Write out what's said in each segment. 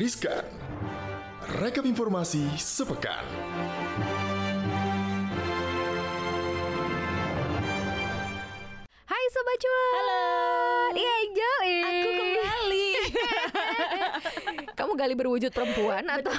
Riskan. Rekap informasi sepekan. Hai Sobat Cuan Halo. Iya Angel eh. Aku kembali. Kamu gali berwujud perempuan atau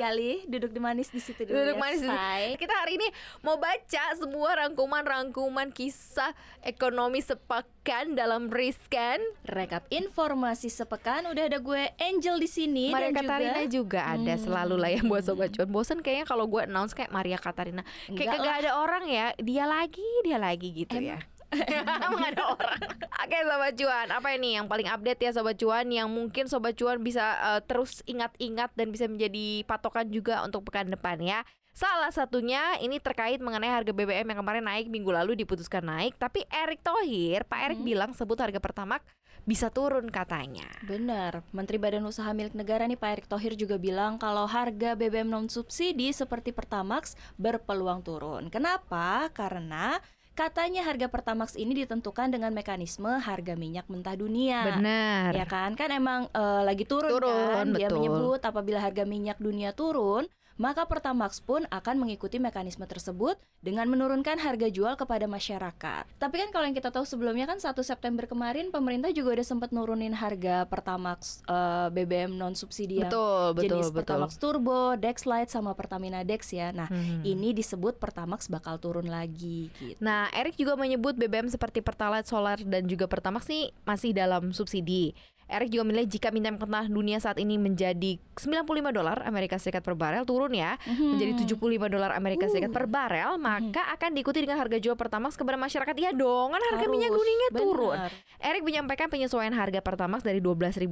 Gali duduk di manis di situ dulu duduk ya, manis say. Kita hari ini mau baca semua rangkuman-rangkuman kisah ekonomi sepekan dalam Riskan. Rekap informasi sepekan udah ada gue Angel di sini Maria dan Katarina juga juga ada selalu lah yang buat Sobat Cuan. Bosen kayaknya kalau gue announce kayak Maria Katarina Kayak kagak ada orang ya Dia lagi, dia lagi gitu ya Emang ada orang. Oke Sobat Cuan Apa ini yang paling update ya Sobat Cuan Yang mungkin Sobat Cuan bisa eh, terus ingat-ingat Dan bisa menjadi patokan juga untuk pekan depan ya? Salah satunya ini terkait mengenai harga BBM yang kemarin naik minggu lalu diputuskan naik Tapi Erick Thohir, Pak Erick bilang sebut harga Pertamax bisa turun katanya. Benar, Menteri Badan Usaha Milik Negara nih Pak Erick Thohir juga bilang kalau harga BBM non subsidi seperti Pertamax berpeluang turun. Kenapa? Karena katanya harga Pertamax ini ditentukan dengan mekanisme harga minyak mentah dunia. Benar Ya kan, kan emang eh, lagi turun, Turun, kan. Dia betul. menyebut apabila harga minyak dunia turun, maka Pertamax pun akan mengikuti mekanisme tersebut dengan menurunkan harga jual kepada masyarakat. Tapi kan kalau yang kita tahu sebelumnya kan 1 September kemarin pemerintah juga udah sempat nurunin harga Pertamax eh, BBM non subsidi yang Betul, betul, jenis betul. Pertamax Turbo, Dex Lite sama Pertamina Dex ya. Nah, Hmm. ini disebut Pertamax bakal turun lagi gitu. Nah, Erick juga menyebut BBM seperti Pertalite, Solar, dan juga Pertamax nih masih dalam subsidi. Erick juga menilai jika minyak mentah dunia saat ini menjadi 95 dolar Amerika Serikat per barel turun ya menjadi 75 dolar Amerika Serikat per barel maka akan diikuti dengan harga jual Pertamax kepada masyarakat iya dong kan harga Harus, minyak dunia turun. Erick menyampaikan penyesuaian harga Pertamax dari 12.500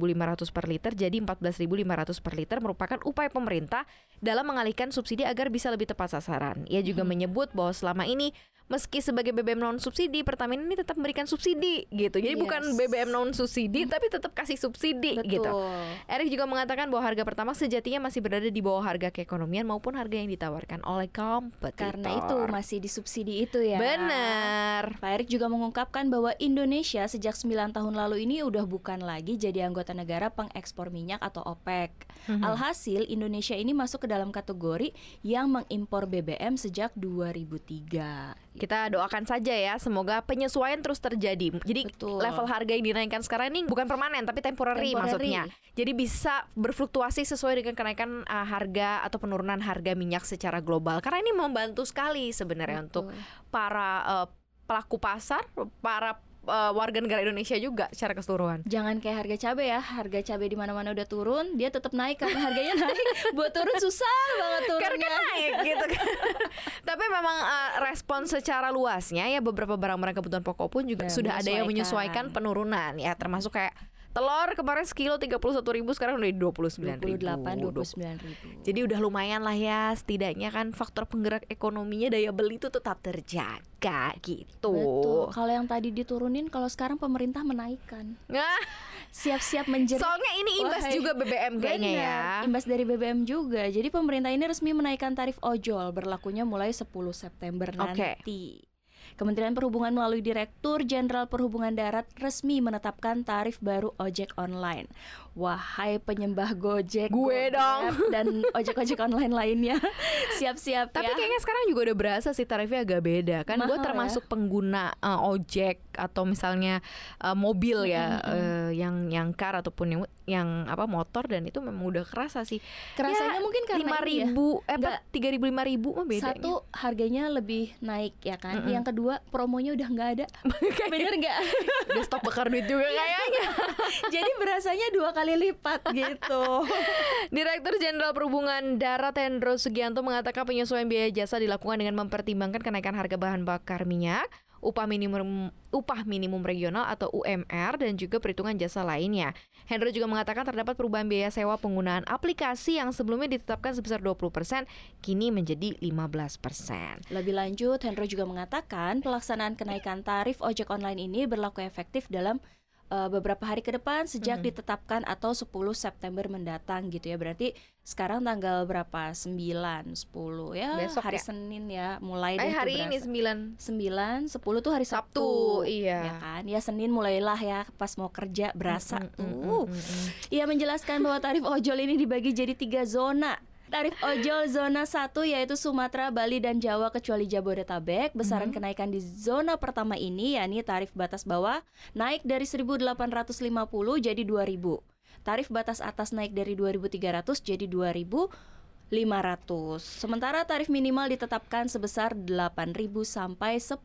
per liter jadi 14.500 per liter merupakan upaya pemerintah dalam mengalihkan subsidi agar bisa lebih tepat sasaran. Ia juga Hmm. menyebut bahwa selama ini meski sebagai BBM non subsidi Pertamina ini tetap memberikan subsidi gitu. Jadi Yes. bukan BBM non subsidi tapi tetap kasih subsidi Betul. gitu. Erick juga mengatakan bahwa harga Pertamax sejatinya masih berada di bawah harga keekonomian maupun harga yang ditawarkan oleh kompetitor. Karena itu masih disubsidi itu ya. Benar. Pak Erick juga mengungkapkan bahwa Indonesia sejak 9 tahun lalu ini udah bukan lagi jadi anggota negara pengekspor minyak atau OPEC. Mhm. Alhasil Indonesia ini masuk ke dalam kategori yang mengimpor BBM sejak 2003. Kita doakan saja ya, semoga penyesuaian terus terjadi. Jadi Betul. level harga yang dinaikkan sekarang ini bukan permanen tapi temporary, Temporary. maksudnya. Jadi bisa berfluktuasi sesuai dengan kenaikan uh, harga atau penurunan harga minyak secara global. Karena ini membantu sekali sebenarnya Betul. untuk para uh, pelaku pasar, para uh, warga negara Indonesia juga secara keseluruhan. Jangan kayak harga cabai ya, harga cabai di mana-mana udah turun, dia tetap naik karena harganya naik. Buat turun susah banget turunnya. Karena kan naik gitu kan. Tapi memang uh, respon secara luasnya ya beberapa barang-barang kebutuhan pokok pun juga Ya, sudah ada yang menyesuaikan. menyesuaikan penurunan ya termasuk kayak telur kemarin sekilo 31.000 ribu sekarang udah 29 ribu 28 29 ribu. jadi udah lumayan lah ya setidaknya kan faktor penggerak ekonominya daya beli itu tetap terjaga gitu Betul. Kalau yang tadi diturunin, kalau sekarang pemerintah menaikkan. Nah, Siap-siap menjerit. soalnya ini imbas Wahai- juga BBM kayaknya ya Imbas dari BBM juga. Jadi pemerintah ini resmi menaikkan tarif ojol berlakunya mulai 10 September Oke. nanti. Kementerian Perhubungan melalui Direktur Jenderal Perhubungan Darat resmi menetapkan tarif baru ojek online. Wahai penyembah Gojek, Gue Gograb, dong. dan ojek-ojek online lainnya, siap-siap Tapi ya. kayaknya sekarang juga udah berasa sih tarifnya agak beda kan. Gue Mahal termasuk pengguna uh, ojek atau misalnya uh, mobil ya uh, yang yang car ataupun yang yang apa motor dan itu memang udah kerasa sih. Kerasanya mungkin karena lima ini ya. ribu, eh Nggak. tiga ribu lima ribu mah bedanya. Satu harganya lebih naik ya kan. Yang kedua promonya udah nggak ada. Bener nggak? udah stok bakar duit juga kayaknya. Jadi berasanya dua kali lipat gitu. Direktur Jenderal Perhubungan Darat Hendro Sugianto mengatakan penyesuaian biaya jasa dilakukan dengan mempertimbangkan kenaikan harga bahan bakar minyak, upah minimum upah minimum regional atau UMR dan juga perhitungan jasa lainnya. Hendro juga mengatakan terdapat perubahan biaya sewa penggunaan aplikasi yang sebelumnya ditetapkan sebesar 20% kini menjadi 15%. Lebih lanjut, Hendro juga mengatakan pelaksanaan kenaikan tarif ojek online ini berlaku efektif dalam uh, beberapa hari ke depan sejak hmm. ditetapkan atau 10 September mendatang gitu ya. Berarti sekarang tanggal berapa? 9, 10 ya. Besok hari ya? Senin ya mulai eh, hari ini 9. 9, 10 tuh hari Sabtu. Sabtu iya. Ya kan? Ya Senin mulailah ya pas mau kerja berasa mm, tuh. Mm, mm, mm, Ia menjelaskan bahwa tarif ojol ini dibagi jadi tiga zona Tarif ojol zona 1 yaitu Sumatera, Bali, dan Jawa kecuali Jabodetabek. Besaran mm -hmm. kenaikan di zona pertama ini yakni tarif batas bawah naik dari 1.850 jadi 2.000. Tarif batas atas naik dari 2.300 jadi 2.000 500. Sementara tarif minimal ditetapkan sebesar 8.000 sampai 10.000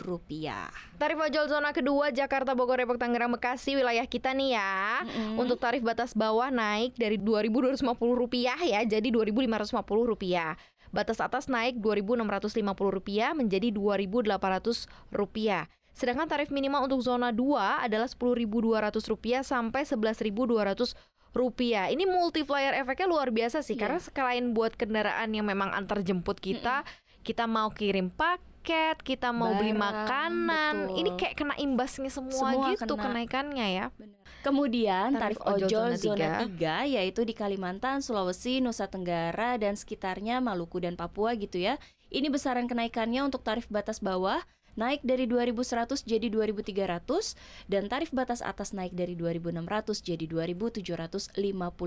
rupiah. Tarif ojol zona kedua Jakarta, Bogor, Depok, Tangerang, Bekasi wilayah kita nih ya. Mm-hmm. Untuk tarif batas bawah naik dari 2.250 rupiah ya jadi 2.550 rupiah. Batas atas naik 2.650 rupiah menjadi 2.800 rupiah. Sedangkan tarif minimal untuk zona 2 adalah 10.200 rupiah sampai 11.200 rupiah. Ini multiplier efeknya luar biasa sih yeah. karena sekalian buat kendaraan yang memang antar jemput kita, mm -mm. kita mau kirim paket, kita mau Barang, beli makanan, betul. ini kayak kena imbasnya semua, semua gitu kena. kenaikannya ya. Bener. Kemudian tarif, tarif ojol, ojol zona, 3. yaitu di Kalimantan, Sulawesi, Nusa Tenggara dan sekitarnya Maluku dan Papua gitu ya. Ini besaran kenaikannya untuk tarif batas bawah naik dari 2100 jadi 2300 dan tarif batas atas naik dari 2600 jadi 2750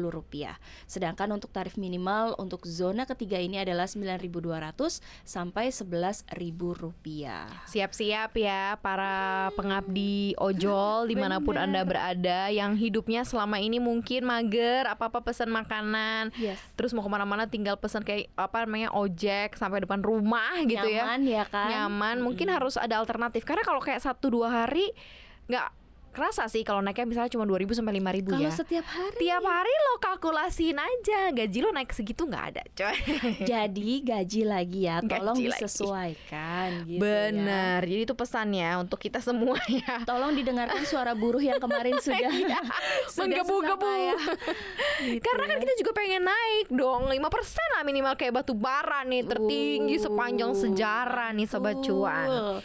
rupiah. Sedangkan untuk tarif minimal untuk zona ketiga ini adalah 9200 sampai 11000 rupiah. Siap-siap ya para pengabdi ojol di mana pun Anda berada yang hidupnya selama ini mungkin mager apa-apa pesan makanan yes. terus mau ke mana-mana tinggal pesan kayak apa namanya ojek sampai depan rumah gitu ya. Nyaman ya kan? Nyaman mungkin harus harus ada alternatif. Karena kalau kayak satu dua hari nggak kerasa sih kalau naiknya misalnya cuma 2000 sampai 5000 ya. Kalau setiap hari. Tiap hari lo kalkulasiin aja, gaji lo naik segitu nggak ada, coy. Jadi gaji lagi ya, tolong gaji disesuaikan lagi. gitu Bener. Ya. Jadi itu pesannya untuk kita semua ya. Tolong didengarkan suara buruh yang kemarin sudah iya, menggebu-gebu. Ya. gitu Karena kan ya. kita juga pengen naik dong 5% lah minimal kayak batu bara nih tertinggi uh, sepanjang sejarah nih sobat cuan.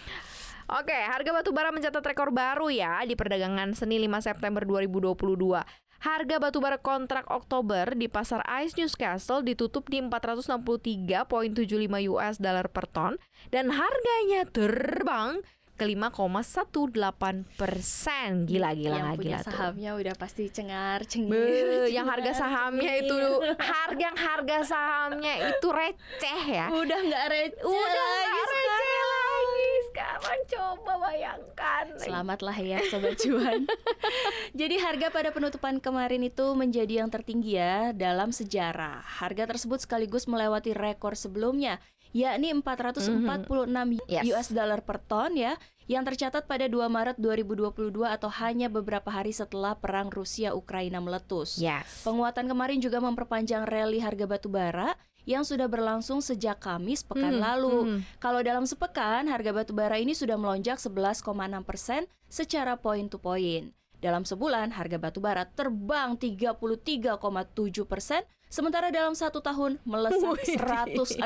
Oke, harga batu bara mencatat rekor baru ya di perdagangan seni 5 September 2022. Harga batu bara kontrak Oktober di pasar Ice Newcastle ditutup di 463.75 US dollar per ton dan harganya terbang ke 5,18 persen. Gila gila yang gila punya sahamnya udah pasti cengar cengir yang harga sahamnya itu harga yang harga sahamnya itu receh ya. Udah nggak receh udah nggak receh coba bayangkan selamatlah ya sobat cuan jadi harga pada penutupan kemarin itu menjadi yang tertinggi ya dalam sejarah harga tersebut sekaligus melewati rekor sebelumnya yakni 446 mm -hmm. yes. US dollar per ton ya yang tercatat pada 2 Maret 2022 atau hanya beberapa hari setelah perang Rusia Ukraina meletus. Yes. Penguatan kemarin juga memperpanjang rally harga batu bara yang sudah berlangsung sejak Kamis pekan hmm, lalu. Hmm. Kalau dalam sepekan, harga batu bara ini sudah melonjak 11,6 persen secara point to point. Dalam sebulan, harga batu bara terbang 33,7 persen Sementara dalam satu tahun melesat 160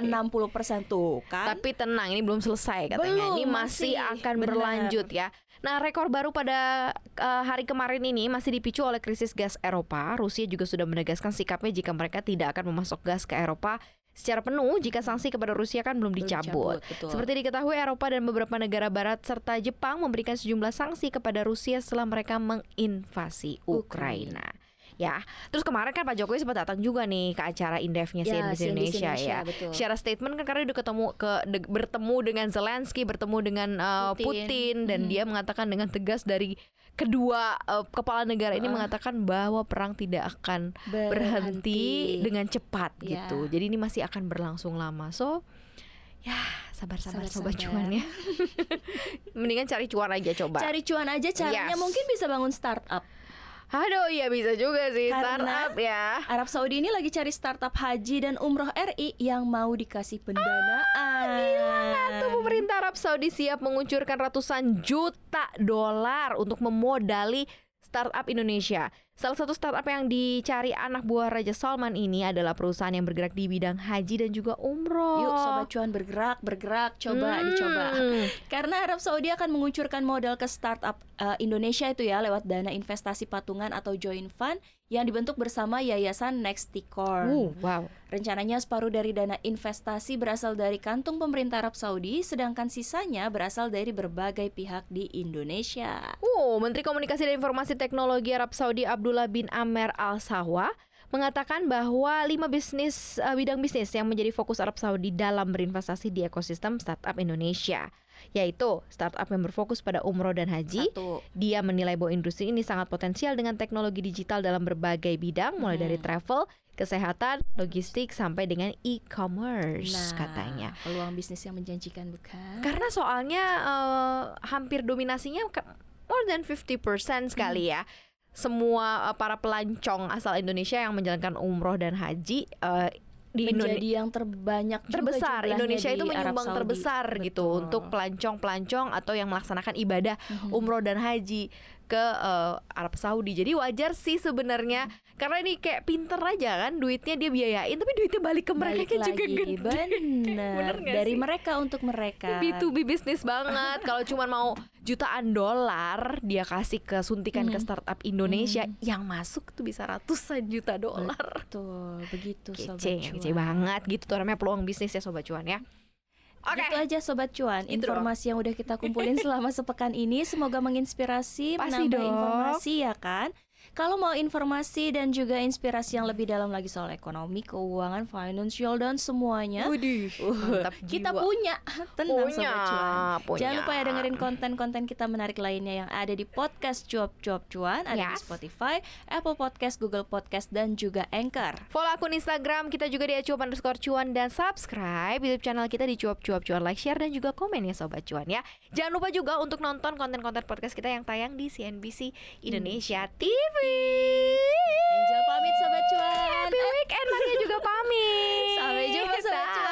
persen tuh kan. Tapi tenang, ini belum selesai katanya. Belum, ini masih, masih akan berlanjut ya. Nah, rekor baru pada uh, hari kemarin ini masih dipicu oleh krisis gas Eropa. Rusia juga sudah menegaskan sikapnya jika mereka tidak akan memasok gas ke Eropa secara penuh jika sanksi kepada Rusia kan belum dicabut. Belum Seperti diketahui Eropa dan beberapa negara barat serta Jepang memberikan sejumlah sanksi kepada Rusia setelah mereka menginvasi Ukraina. Ukraina ya. Terus kemarin kan Pak Jokowi sempat datang juga nih ke acara Indefnya ya, CNBC Indonesia, Indonesia ya. Betul. Secara statement kan karena udah ketemu ke de, bertemu dengan Zelensky, bertemu dengan uh, Putin. Putin dan hmm. dia mengatakan dengan tegas dari kedua uh, kepala negara ini uh. mengatakan bahwa perang tidak akan berhenti, berhenti dengan cepat ya. gitu. Jadi ini masih akan berlangsung lama. So ya sabar-sabar sobat cuan ya. Mendingan cari cuan aja coba. Cari cuan aja caranya yes. mungkin bisa bangun startup. Aduh iya bisa juga sih Karena startup ya. Arab Saudi ini lagi cari startup haji dan umroh RI yang mau dikasih pendanaan. Ah, Gila tuh pemerintah Arab Saudi siap menguncurkan ratusan juta dolar untuk memodali startup Indonesia Salah satu startup yang dicari anak buah Raja Salman ini adalah perusahaan yang bergerak di bidang haji dan juga umroh. Yuk sobat cuan bergerak, bergerak, coba Hmm. dicoba. Karena Arab Saudi akan mengucurkan modal ke startup eh, Indonesia itu ya lewat dana investasi patungan atau joint fund yang dibentuk bersama Yayasan Nexticorn. Uh, wow. Rencananya separuh dari dana investasi berasal dari kantung pemerintah Arab Saudi, sedangkan sisanya berasal dari berbagai pihak di Indonesia. Oh, Menteri Komunikasi dan Informasi Teknologi Arab Saudi Abdullah bin Amer Al Sawa mengatakan bahwa lima bisnis eh, bidang bisnis yang menjadi fokus Arab Saudi dalam berinvestasi di ekosistem startup Indonesia, yaitu startup yang berfokus pada umroh dan haji. Satu. Dia menilai bahwa industri ini sangat potensial dengan teknologi digital dalam berbagai bidang, mulai dari Hmm. travel, kesehatan, logistik sampai dengan e-commerce Nah, katanya. peluang bisnis yang menjanjikan bukan? Karena soalnya eh, hampir dominasinya more than 50% sekali ya. Semua eh, para pelancong asal Indonesia yang menjalankan umroh dan haji eh, di menjadi Indonesia yang terbanyak terbesar Indonesia itu menyumbang terbesar gitu Betul. untuk pelancong-pelancong atau yang melaksanakan ibadah Mhm. umroh dan haji ke eh, Arab Saudi. Jadi wajar sih sebenarnya karena ini kayak pinter aja kan duitnya dia biayain tapi duitnya balik ke mereka Balik kan juga lagi, gede. bener, Bener nggak dari sih? mereka untuk mereka. B2B bisnis banget. Kalau cuma mau jutaan dolar dia kasih ke suntikan ke Mhm. startup Indonesia yang masuk tuh bisa ratusan juta dolar. Betul, begitu sobat Kece, cuan. kece banget gitu tuh namanya peluang bisnis ya sobat cuan ya. Oke. Gitu aja sobat cuan, Gitu informasi yang udah kita kumpulin selama sepekan ini semoga menginspirasi, Pasti menambah dong. informasi ya kan. Kalau mau informasi dan juga inspirasi yang lebih dalam lagi soal ekonomi, keuangan, financial dan semuanya, Widih, uh, kita jiwa. punya. Tenang Punya, sobat cuan. punya. Jangan lupa ya dengerin konten-konten kita menarik lainnya yang ada di podcast Cuap Cuap Cuan, ada di Yes. Spotify, Apple Podcast, Google Podcast dan juga Anchor. Follow akun Instagram kita juga di cuap underscore cuan dan subscribe YouTube channel kita di cuap cuap cuan like share dan juga komen ya sobat cuan ya. Jangan lupa juga untuk nonton konten-konten podcast kita yang tayang di CNBC Indonesia TV. Devi. Angel pamit sobat cuan. Happy weekend, Nadia juga pamit. Sampai jumpa sobat cuan.